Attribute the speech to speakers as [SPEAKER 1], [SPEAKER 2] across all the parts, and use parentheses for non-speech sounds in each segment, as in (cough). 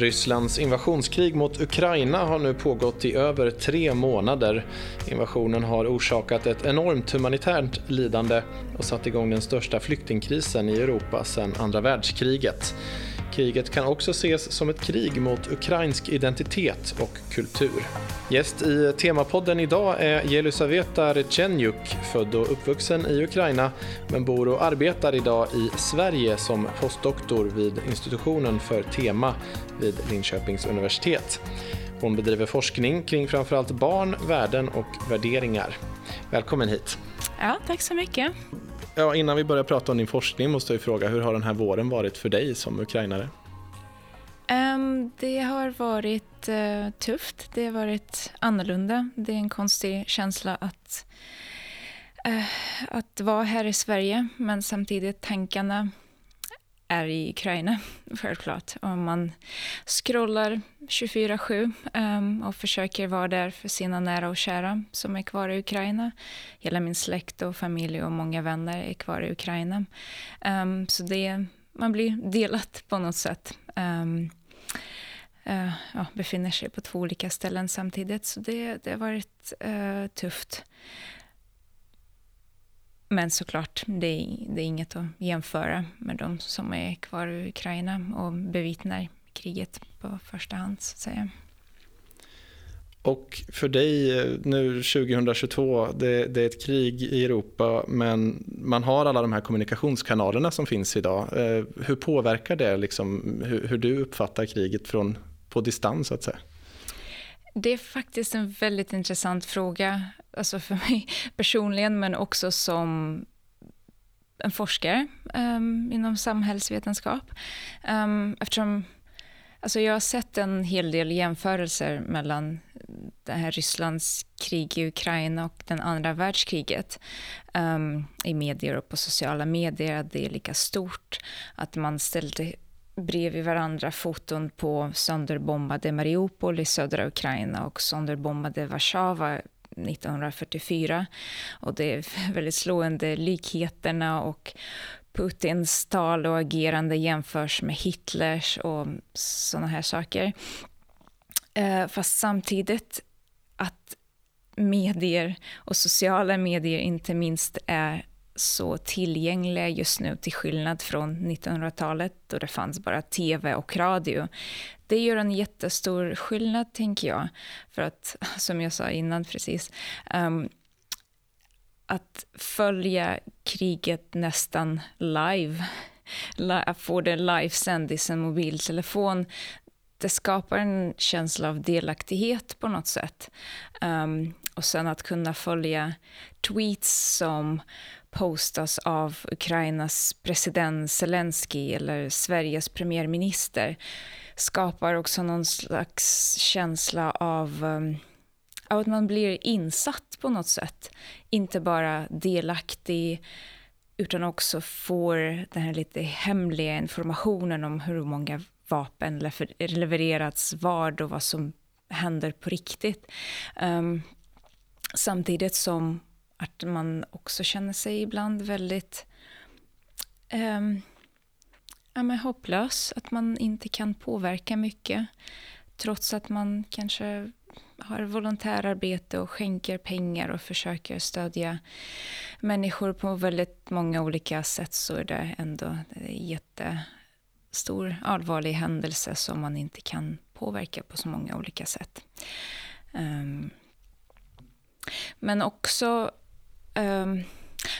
[SPEAKER 1] Rysslands invasionskrig mot Ukraina har nu pågått i över tre månader. Invasionen har orsakat ett enormt humanitärt lidande och satt igång den största flyktingkrisen i Europa sedan andra världskriget. Kriget kan också ses som ett krig mot ukrainsk identitet och kultur. Gäst i Temapodden idag är Jelisaveta Rechenjuk, född och uppvuxen i Ukraina men bor och arbetar idag i Sverige som postdoktor vid institutionen för Tema vid Linköpings universitet. Hon bedriver forskning kring framförallt barn, värden och värderingar. Välkommen hit.
[SPEAKER 2] Ja, tack så mycket.
[SPEAKER 1] Ja, innan vi börjar prata om din forskning måste jag fråga, hur har den här våren varit för dig som ukrainare?
[SPEAKER 2] Um, det har varit uh, tufft, det har varit annorlunda. Det är en konstig känsla att, uh, att vara här i Sverige, men samtidigt tankarna är i Ukraina, (laughs) självklart. Om man scrollar 24-7 um, ehm, och försöker vara där för sina nära och kära som är kvar i Ukraina. Hela min släkt och familj och många vänner är kvar i Ukraina. Um, så det, man blir delat på något sätt. Um, uh, ja, befinner sig på två olika ställen samtidigt, så det, det har varit uh, tufft. Men såklart, det är, det är inget att jämföra med de som är kvar i Ukraina och bevittnar kriget på första hand, så att säga.
[SPEAKER 1] Och för dig nu 2022, det, det, är ett krig i Europa men man har alla de här kommunikationskanalerna som finns idag. Eh, hur påverkar det liksom, hur, hur du uppfattar kriget från, på distans så att säga?
[SPEAKER 2] Det är faktiskt en väldigt intressant fråga, alltså för mig (laughs) personligen, men också som en forskare um, inom samhällsvetenskap. Um, eftersom alltså jag har sett en hel del jämförelser mellan det här Rysslands krig i Ukraina och den andra världskriget um, i medier och på sociala medier, att det är lika stort, att man ställde bredvid varandra foton på sönderbombade Mariupol i södra Ukraina och sönderbombade Warszawa 1944. Och det är väldigt slående likheterna och Putins tal och agerande jämförs med Hitlers och sådana här saker. Eh, fast samtidigt att medier och sociala medier inte minst är så tillgängliga just nu till skillnad från 1900-talet då det fanns bara tv och radio. Det gör en jättestor skillnad, tänker jag. För att, (laughs) som jag sa innan precis, um, att följa kriget nästan live, (laughs) att få det livesänd i sin mobiltelefon, det skapar en känsla av delaktighet på något sätt. Um, och sen att kunna följa tweets som postas av Ukrainas president Zelensky eller Sveriges premiärminister skapar också någon slags känsla av, um, att man blir insatt på något sätt. Inte bara delaktig utan också får den här lite hemliga informationen om hur många vapen levererats vad och vad som händer på riktigt. Um, samtidigt som att man också känner sig ibland väldigt eh, ja, men hopplös, att man inte kan påverka mycket trots att man kanske har volontärarbete och skänker pengar och försöker stödja människor på väldigt många olika sätt så är det ändå en jättestor allvarlig händelse som man inte kan påverka på så många olika sätt. Um, men också Um,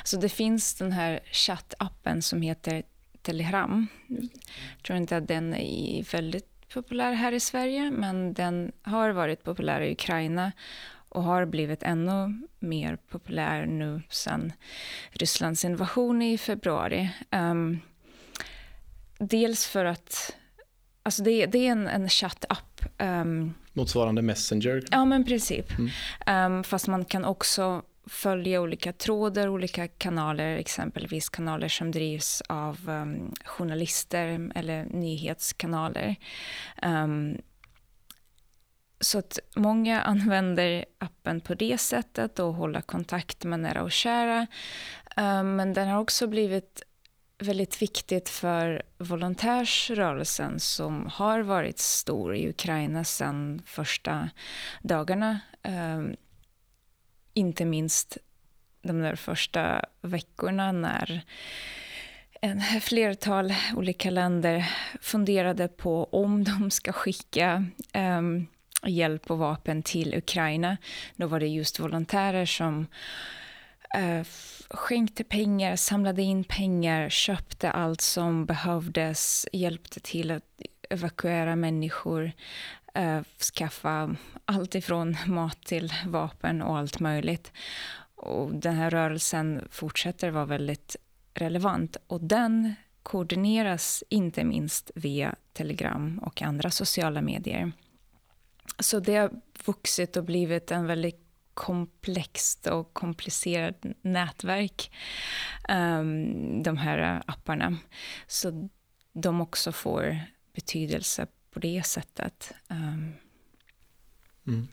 [SPEAKER 2] så det finns den här chattappen som heter Telegram. Jag tror inte att den är väldigt populär här i Sverige, men den har varit populär i Ukraina och har blivit ännu mer populär nu sen Rysslands invasion i februari. Um, dels för att Alltså det, det är en, en chattapp. Um,
[SPEAKER 1] Motsvarande Messenger?
[SPEAKER 2] Ja, men princip. Mm. Um, fast man kan också följa olika trådar, olika kanaler, exempelvis kanaler som drivs av um, journalister eller nyhetskanaler. Um, så att många (laughs) använder appen på det sättet och håller kontakt med nära och kära. Um, men den har också blivit väldigt viktigt för volontärsrörelsen som har varit stor i Ukraina sedan första dagarna. Um, inte minst de där första veckorna när en flertal olika länder funderade på om de ska skicka um, hjälp och vapen till Ukraina. Då var det just volontärer som uh, skänkte pengar, samlade in pengar, köpte allt som behövdes, hjälpte till att evakuera människor, eh, skaffa allt ifrån mat till vapen och allt möjligt. Och den här rörelsen fortsätter vara väldigt relevant och den koordineras inte minst via Telegram och andra sociala medier. Så det har vuxit och blivit en väldigt komplext och komplicerat nätverk, um, de här apparna. Så de också får betydelse på det sättet. Um.
[SPEAKER 1] Mm.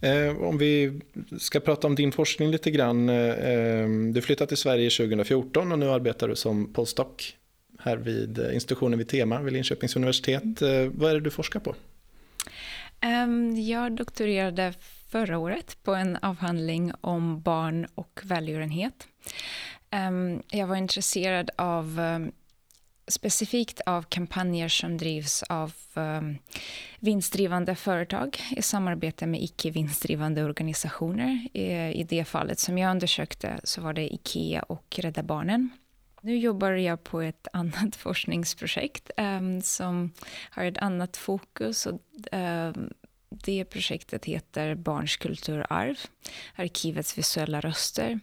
[SPEAKER 1] Eh, om vi ska prata om din forskning lite grann. Eh, du flyttade till Sverige 2014 och nu arbetar du som postdoc här vid institutionen vid Tema vid Linköpings universitet. Eh, vad är det du forskar på?
[SPEAKER 2] Um, jag doktorerade förra året på en avhandling om barn och välgörenhet. Jag var intresserad av specifikt av kampanjer som drivs av um, vinstdrivande företag i samarbete med icke vinstdrivande organisationer. I, I det fallet som jag undersökte så var det Ikea och Rädda Barnen. Nu jobbar jag på ett (laughs) annat forskningsprojekt um, som har ett annat fokus. Och, um, det projektet heter Barns kulturarv, arkivets visuella röster.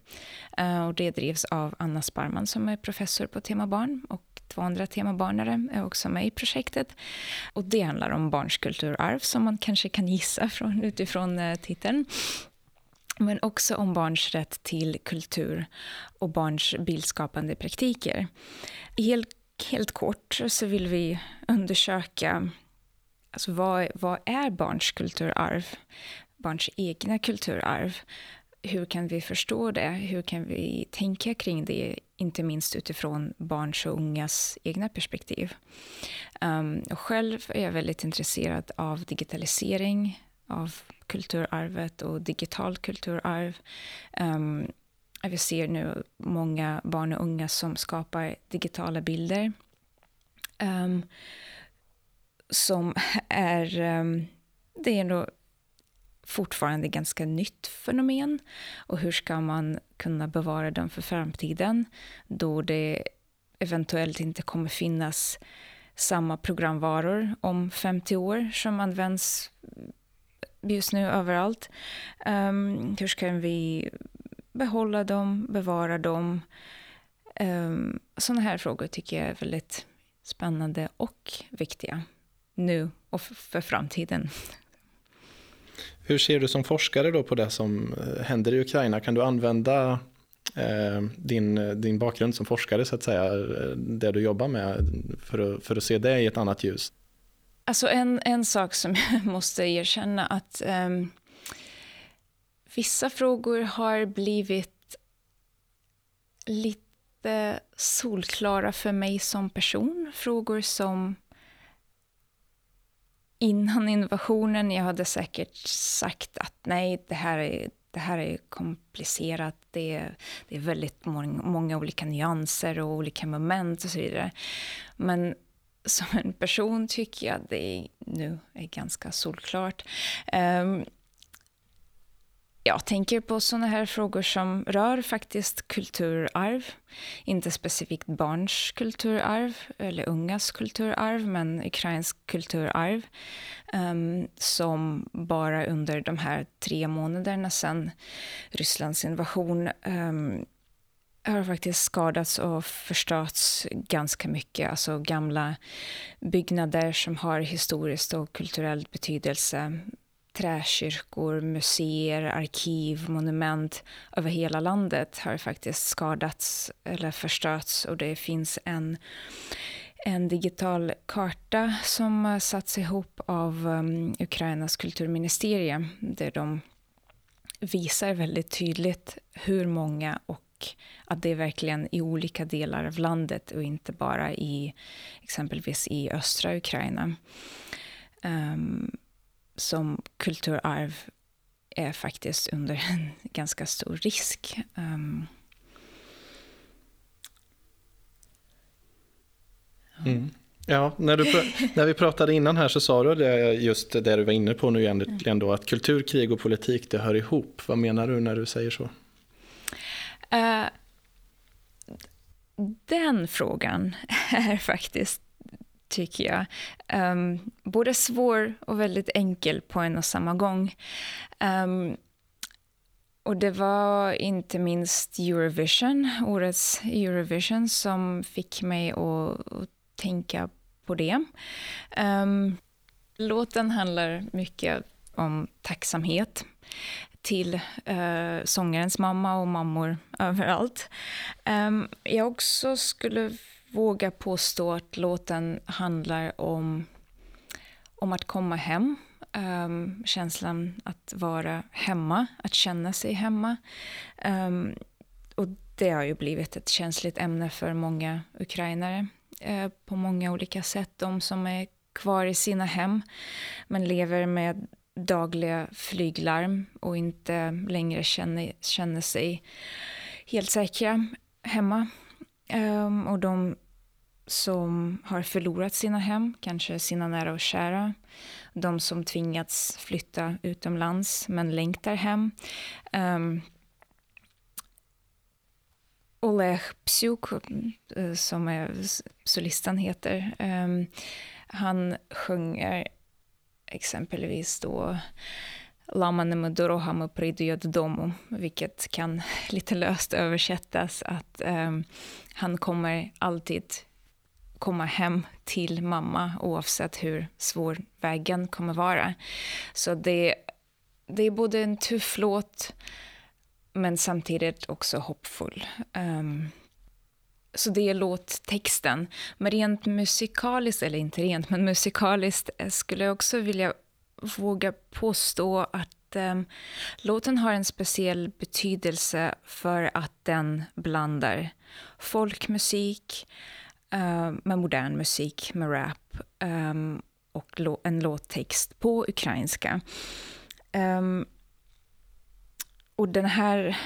[SPEAKER 2] Uh, och det drivs av Anna Sparman som är professor på tema barn och två andra temabarnare är också med i projektet. Och det handlar om barns kulturarv som man kanske kan gissa från, utifrån eh, titeln men också om barns rätt till kultur och barns bildskapande praktiker. Helt, helt kort så vill vi undersöka alltså vad, vad är barns kulturarv, barns egna kulturarv. Hur kan vi förstå det? Hur kan vi tänka kring det, inte minst utifrån barns och ungas egna perspektiv? Um, och själv är jag väldigt intresserad av digitalisering, av kulturarvet och digitalt kulturarv. Um, vi ser nu många barn och unga som skapar digitala bilder. Um, som (laughs) är... Um, det är nog fortfarande ganska nytt fenomen. Och hur ska man kunna bevara dem för framtiden då det eventuellt inte kommer finnas samma programvaror om 50 år som används just nu överallt. Um, hur ska vi behålla dem, bevara dem? Ehm, um, sådana här frågor tycker jag är väldigt spännande och viktiga nu och för framtiden.
[SPEAKER 1] Hur ser du som forskare då på det som eh, händer i Ukraina? Kan du använda eh, din, eh, din bakgrund som forskare, så att säga, eh, det du jobbar med, för att, för att se det i ett annat ljus?
[SPEAKER 2] Alltså en, en sak som jag (laughs) måste erkänna att um, vissa frågor har blivit lite solklara för mig som person. Frågor som innan innovationen jag hade säkert sagt att nej, det här är, det här är komplicerat. Det är, det är väldigt många, många olika nyanser och olika moment och så vidare. Men som en person tycker jag det nu är ganska solklart. Um, jag tänker på sådana här frågor som rör faktiskt kulturarv. Inte specifikt barns kulturarv eller ungas kulturarv, men ukrainsk kulturarv. Um, som bara under de här tre månaderna sedan Rysslands invasion um, har faktiskt skadats och förstörts ganska mycket. Alltså gamla byggnader som har historiskt och kulturell betydelse. Träkyrkor, museer, arkiv, monument över hela landet har faktiskt skadats eller förstörts och det finns en en digital karta som satts ihop av um, Ukrainas kulturministerium där de visar väldigt tydligt hur många och att det är verkligen i olika delar av landet och inte bara i exempelvis i östra Ukraina. Um, som kulturarv är faktiskt under (laughs) en ganska stor risk. Um,
[SPEAKER 1] mm. Ja, när, du, (laughs) när vi pratade innan här så sa du det, just det du var inne på nu egentligen då, att kultur, krig och politik det hör ihop. Vad menar du när du säger så? Uh,
[SPEAKER 2] den frågan (laughs) är faktiskt, tycker jag, um, både svår och väldigt enkel på en och samma gång. Um, och det var inte minst Eurovision, årets Eurovision, som fick mig att, att tänka på det. Um, låten handlar mycket om tacksamhet till uh, sångarens mamma och mammor överallt. Um, jag också skulle våga påstå att låten handlar om, om att komma hem. Um, känslan att vara hemma, att känna sig hemma. Um, och det har ju blivit ett känsligt ämne för många ukrainare uh, på många olika sätt. De som är kvar i sina hem men lever med dagliga flyglarm och inte längre känner, känner sig helt säkra hemma. Um, och de som har förlorat sina hem, kanske sina nära och kära. De som tvingats flytta utomlands men längtar hem. Um, Oleg Psyuk, eh, som är solisten heter, um, han sjunger exempelvis då lammanими дорогами прийду я додому, vilket kan (laughs) lite löst översättas att um, han kommer alltid komma hem till mamma oavsett hur svår vägen kommer vara. Så det, det är både en tuff låt men samtidigt också hoppfull. Um, så det är låttexten. Men rent musikaliskt, eller inte rent, men musikaliskt eh, skulle jag också vilja våga påstå att eh, låten har en speciell betydelse för att den blandar folkmusik eh, med modern musik, med rap eh, och en låttext på ukrainska. Ehm, och den här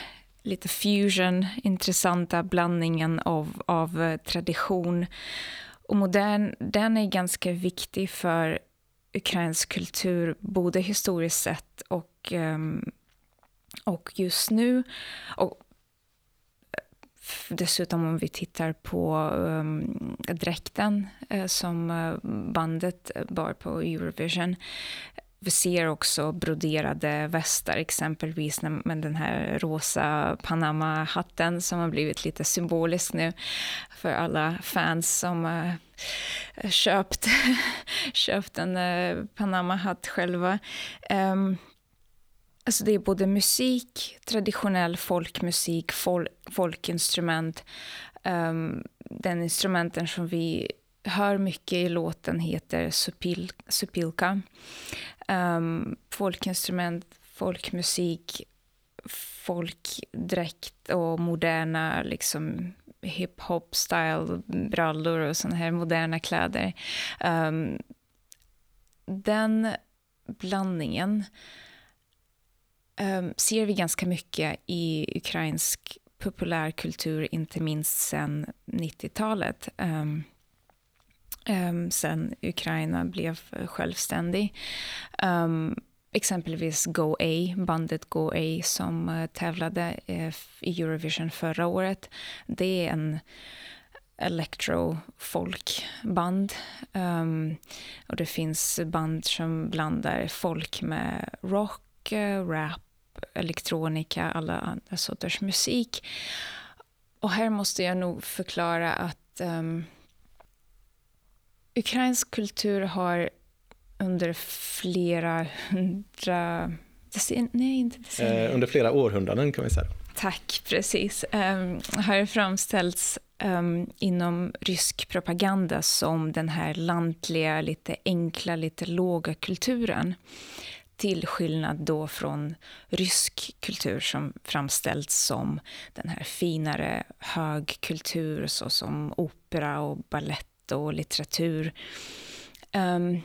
[SPEAKER 2] lite fusion, intressanta blandningen av, av eh, tradition och modern, den är ganska viktig för ukrainsk kultur, både historiskt sett och, ehm, och just nu. Och eh, dessutom om vi tittar på um, dräkten uh, som eh, bandet bar på Eurovision vi ser också broderade västar, exempelvis med den här rosa Panama-hatten som har blivit lite symbolisk nu för alla fans som har köpt, (laughs) köpt en eh, Panama-hatt själva. Um, Alltså det är både musik, traditionell folkmusik, folk, folkinstrument. Um, den instrumenten som vi hör mycket i låten heter supil, supilka. Um, folkinstrument, folkmusik, folkdräkt och moderna liksom hiphop-style brallor och såna här moderna kläder. Um, den blandningen um, ser vi ganska mycket i ukrainsk populärkultur, inte minst sen 90-talet. Um, um, sen Ukraina blev eh, självständig. Um, exempelvis Go A, bandet Go A som uh, tävlade uh, i Eurovision förra året. Det är en electro-folkband. Um, och det finns band som blandar folk med rock, uh, rap, elektronika, alla andra sorters musik. Och här måste jag nog förklara att um, Ukrainsk kultur har under flera hundra... Nej, inte
[SPEAKER 1] eh, under flera århundraden kan vi säga.
[SPEAKER 2] Tack, precis. Um, har framställts um, inom rysk propaganda som den här lantliga, lite enkla, lite låga kulturen till skillnad då från rysk kultur som framställts som den här finare högkultur såsom opera och ballett och litteratur. Um,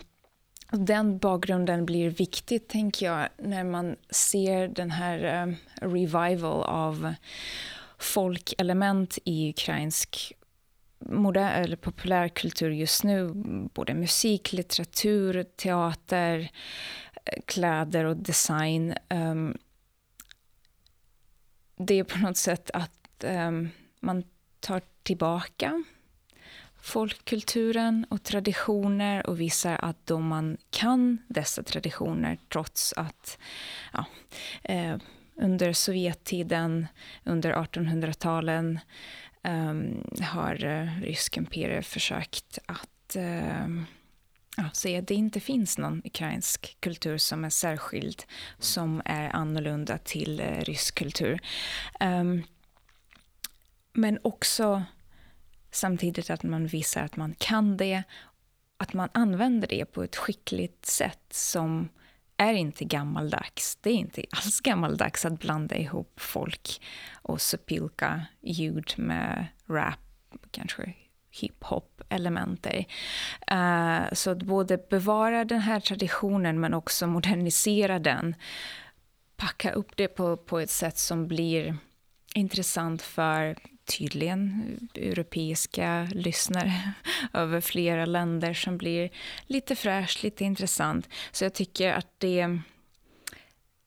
[SPEAKER 2] den bakgrunden blir viktig, tänker jag, när man ser den här um, revival av folkelement i ukrainsk modern, eller populärkultur just nu. Både musik, litteratur, teater, kläder och design. Um, det är på något sätt att um, man tar tillbaka folkkulturen och traditioner och visar att då man kan dessa traditioner trots att ja, eh, under Sovjettiden, under 1800-talen ehm, eh, har rysk imperiet försökt att eh, ja, säga att det inte finns någon ukrainsk kultur som är särskild, som är annorlunda till eh, rysk kultur. Ehm, men också samtidigt att man visar att man kan det, att man använder det på ett skickligt sätt som är inte gammaldags. Det är inte alls gammaldags att blanda ihop folk och supilka ljud med rap, kanske hiphop-elementer. Uh, eh, så att både bevara den här traditionen men också modernisera den. Packa upp det på, på ett sätt som blir intressant för tydligen europeiska lyssnare (laughs) över flera länder som blir lite fräscht, lite intressant. Så jag tycker att det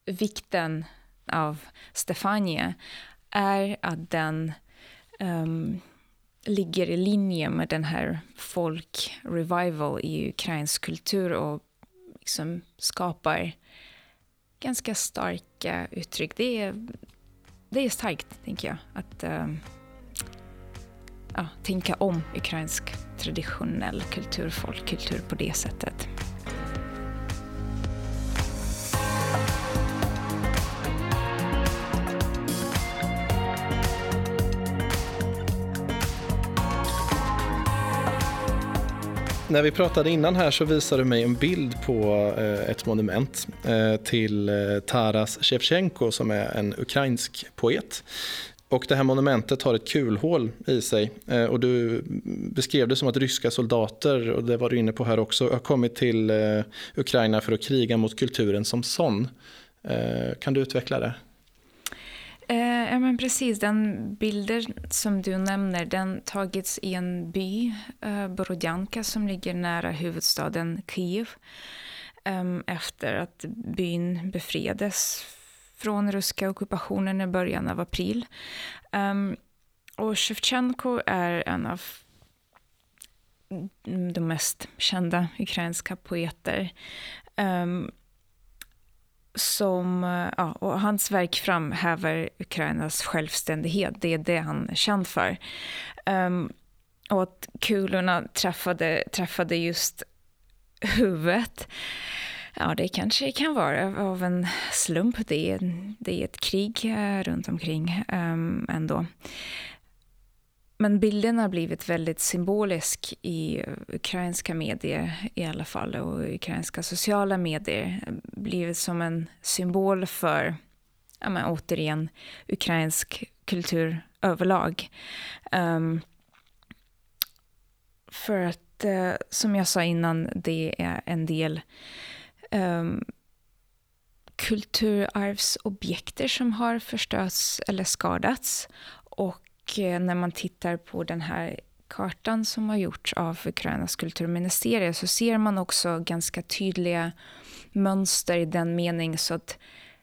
[SPEAKER 2] vikten av Stefania är att den um, ligger i linje med den här folk-revival i ukrainsk kultur och liksom skapar ganska starka uttryck. Det är, det är starkt, tänker jag. Att um, ja, tänka om ukrainsk traditionell kultur, folkkultur på det sättet.
[SPEAKER 1] När vi pratade innan här så visade du mig en bild på eh, ett monument eh, till eh, Taras Shevchenko som är en ukrainsk poet. Och det här monumentet har ett kulhål i sig. Eh, och du beskrev det som att ryska soldater, och det var du inne på här också, har kommit till eh, Ukraina för att kriga mot kulturen som sån. Eh, kan du utveckla det?
[SPEAKER 2] Ja, men precis. Den bilden som du nämner den tagits i en by, Borodjanka, som ligger nära huvudstaden Kiev ehm, efter att byn befriades från ryska ockupationen i början av april. Um, och Shevchenko är en av de mest kända ukrainska poeter. Um, som, ja, och hans verk framhäver Ukrainas självständighet. Det är det han är känd för. Um, och att kulorna träffade, träffade just huvudet Ja, det kanske kan vara av en slump. Det är, det är ett krig eh, runt omkring um, ändå. Men bilden har blivit väldigt symbolisk i ukrainska medier i alla fall och ukrainska sociala medier. Blivit som en symbol för, ja men återigen, ukrainsk kultur överlag. Um, för att, uh, som jag sa innan, det är en del um, kulturarvsobjekter som har förstörts eller skadats. Och eh, när man tittar på den här kartan som har gjorts av Ukrainas kulturministerium så ser man också ganska tydliga mönster i den mening så att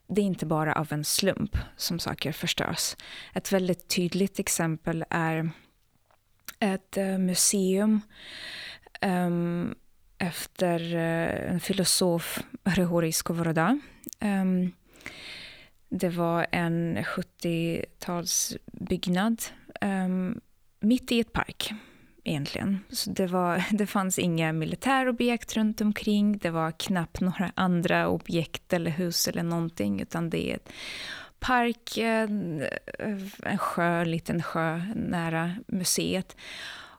[SPEAKER 2] det är inte bara av en slump som saker förstörs. Ett väldigt tydligt exempel är ett eh, museum um, efter eh, en filosof, Hrihori Skovoroda. Ehm, det var en 70-talsbyggnad ehm, mitt i ett park egentligen. Så det, var, (laughs) det fanns inga militärobjekt runt omkring. Det var knappt några andra objekt eller hus eller någonting, utan det är ett park, en, en sjö, en liten sjö nära museet.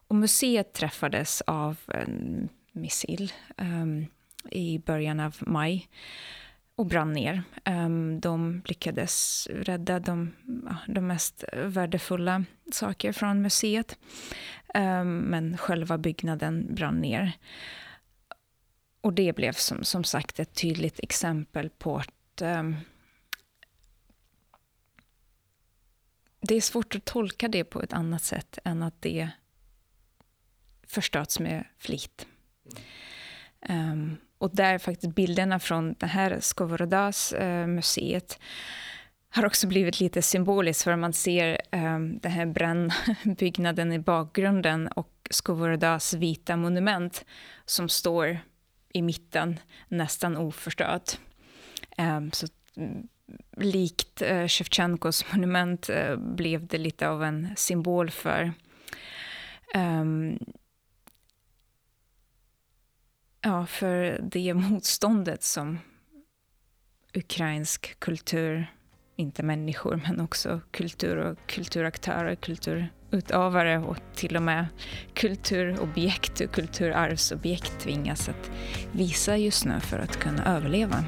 [SPEAKER 2] Och museet träffades av en missil um, ehm, i början av maj. och brann ner. Um, de lyckades rädda de, ja, de mest värdefulla saker från museet. Um, men själva byggnaden brann ner. Och det blev som, som sagt ett tydligt exempel på att um, det är svårt att tolka det på ett annat sätt än att det förstörts med flit. Um, och där faktiskt bilderna från det här Skovorodas uh, eh, museet har också blivit lite symboliskt för man ser um, den här brännbyggnaden i bakgrunden och Skovorodas vita monument som står i mitten, nästan oförstört. Um, så mm, likt uh, Shevchenkos monument uh, blev det lite av en symbol för um, ja, för det motståndet som ukrainsk kultur, inte människor, men också kultur och kulturaktörer, kulturutövare och till och med kulturobjekt och kulturarvsobjekt tvingas att visa just nu för att kunna överleva.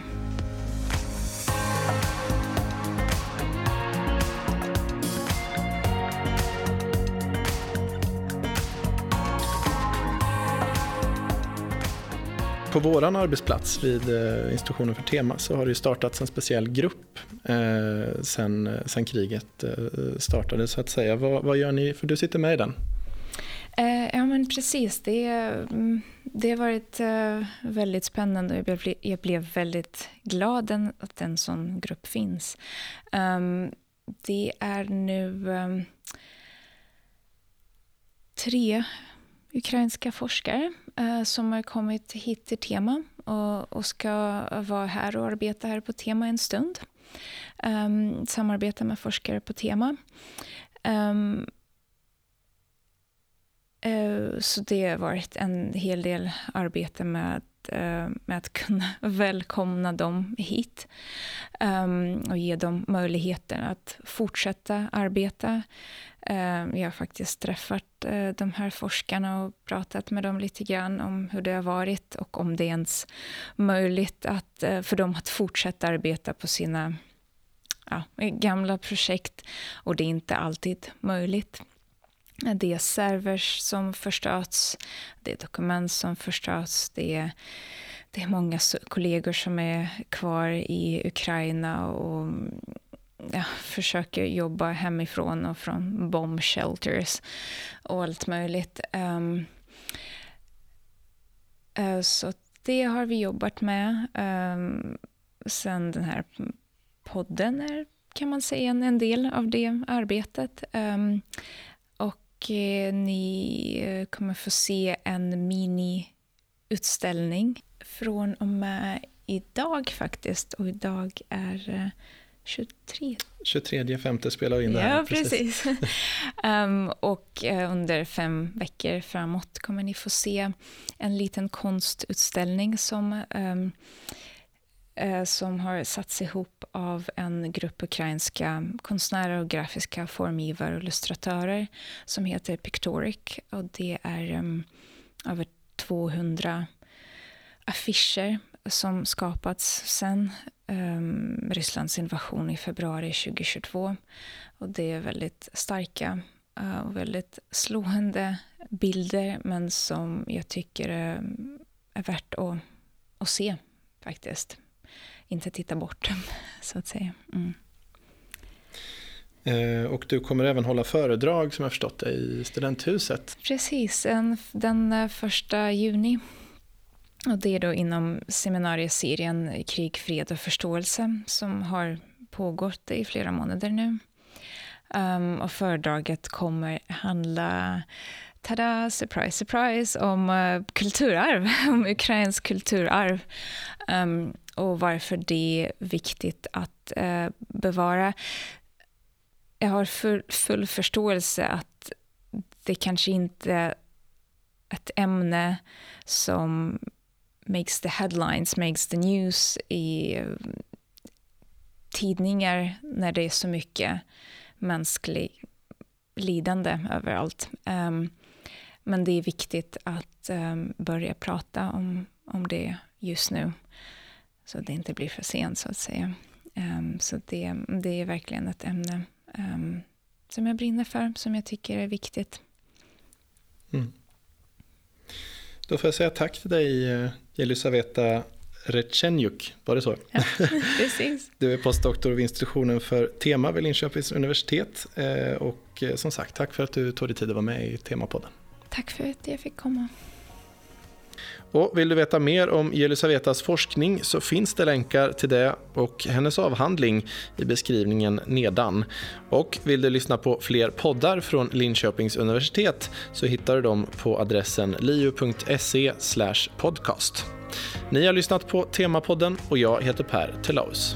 [SPEAKER 1] På vår arbetsplats vid eh, institutionen för tema så har det startats en speciell grupp eh, sen, eh, sen kriget eh, startade så att säga. Vad, vad, gör ni? För du sitter med i den.
[SPEAKER 2] Ja men precis. Det, mm, det har varit väldigt spännande och jag blev, jag blev väldigt glad att en sån grupp finns. Ehm, det är nu ehm, tre ukrainska forskare eh, som har kommit hit till Tema och, och, ska vara här och arbeta här på Tema en stund. Um, samarbeta med forskare på Tema. Um, uh, så det har varit en hel del arbete med Eh, med att kunna (laughs) välkomna dem hit um, och ge dem möjligheten att fortsätta arbeta ehm, jag har faktiskt träffat eh, de här forskarna och pratat med dem lite grann om hur det har varit och om det är ens möjligt att, eh, för dem att fortsätta arbeta på sina ja, gamla projekt. Och det är inte alltid möjligt. Det är servers som förstörts, det är dokument som förstörts, det är, det är många kollegor som är kvar i Ukraina och mm, ja, försöker jobba hemifrån och från bomb shelters och allt möjligt. Um, uh, så det har vi jobbat med um, sen den här podden är, kan man säga, en, en del av det arbetet. Um, ni eh, kommer få se en mini-utställning från och med idag faktiskt. Och idag är eh, 23.
[SPEAKER 1] 23 femte spelar vi in
[SPEAKER 2] där. Ja, precis. um, (laughs) och uh, under fem veckor framåt kommer ni få se en liten konstutställning som, um, Eh, som har satts ihop av en grupp ukrainska konstnärer och grafiska formgivare och illustratörer som heter Pictoric. Och det är um, över 200 affischer som skapats sen um, Rysslands invasion i februari 2022. Och det är väldigt starka uh, och väldigt slående bilder men som jag tycker är, är värt att, att se faktiskt. Inte titta bort, (laughs) så att säga. Mm.
[SPEAKER 1] Eh, och du kommer även hålla föredrag som jag förstått det i studenthuset.
[SPEAKER 2] Precis, en, den eh, första juni och det är då inom seminarieserien Krig, fred och förståelse som har pågått i flera månader nu. Um, och föredraget kommer handla, tada, surprise, surprise, om uh, kulturarv, (laughs) om ukrainsk kulturarv. Um, och varför det är viktigt att eh, bevara. Jag har full, full förståelse att det kanske inte är ett ämne som makes the headlines, makes the news i eh, tidningar när det är så mycket mänsklig lidande överallt. Um, men det är viktigt att um, börja prata om, om det just nu så det inte blir för sent så att säga. Um, så det, det är verkligen ett ämne um, som jag brinner för, som jag tycker är viktigt. Mm.
[SPEAKER 1] Då får jag säga tack till dig Jelisaveta Rechenjuk, var det så?
[SPEAKER 2] Ja, (laughs) precis.
[SPEAKER 1] Du är postdoktor vid institutionen för tema vid Linköpings universitet. Eh, och eh, som sagt, tack för att du tog dig tid att vara med i Temapodden.
[SPEAKER 2] Tack för att jag fick komma.
[SPEAKER 1] Och vill du veta mer om Jelisavetas forskning så finns det länkar till det och hennes avhandling i beskrivningen nedan. Och vill du lyssna på fler poddar från Linköpings universitet så hittar du dem på adressen liu.se podcast. Ni har lyssnat på Temapodden och jag heter Per Telaus.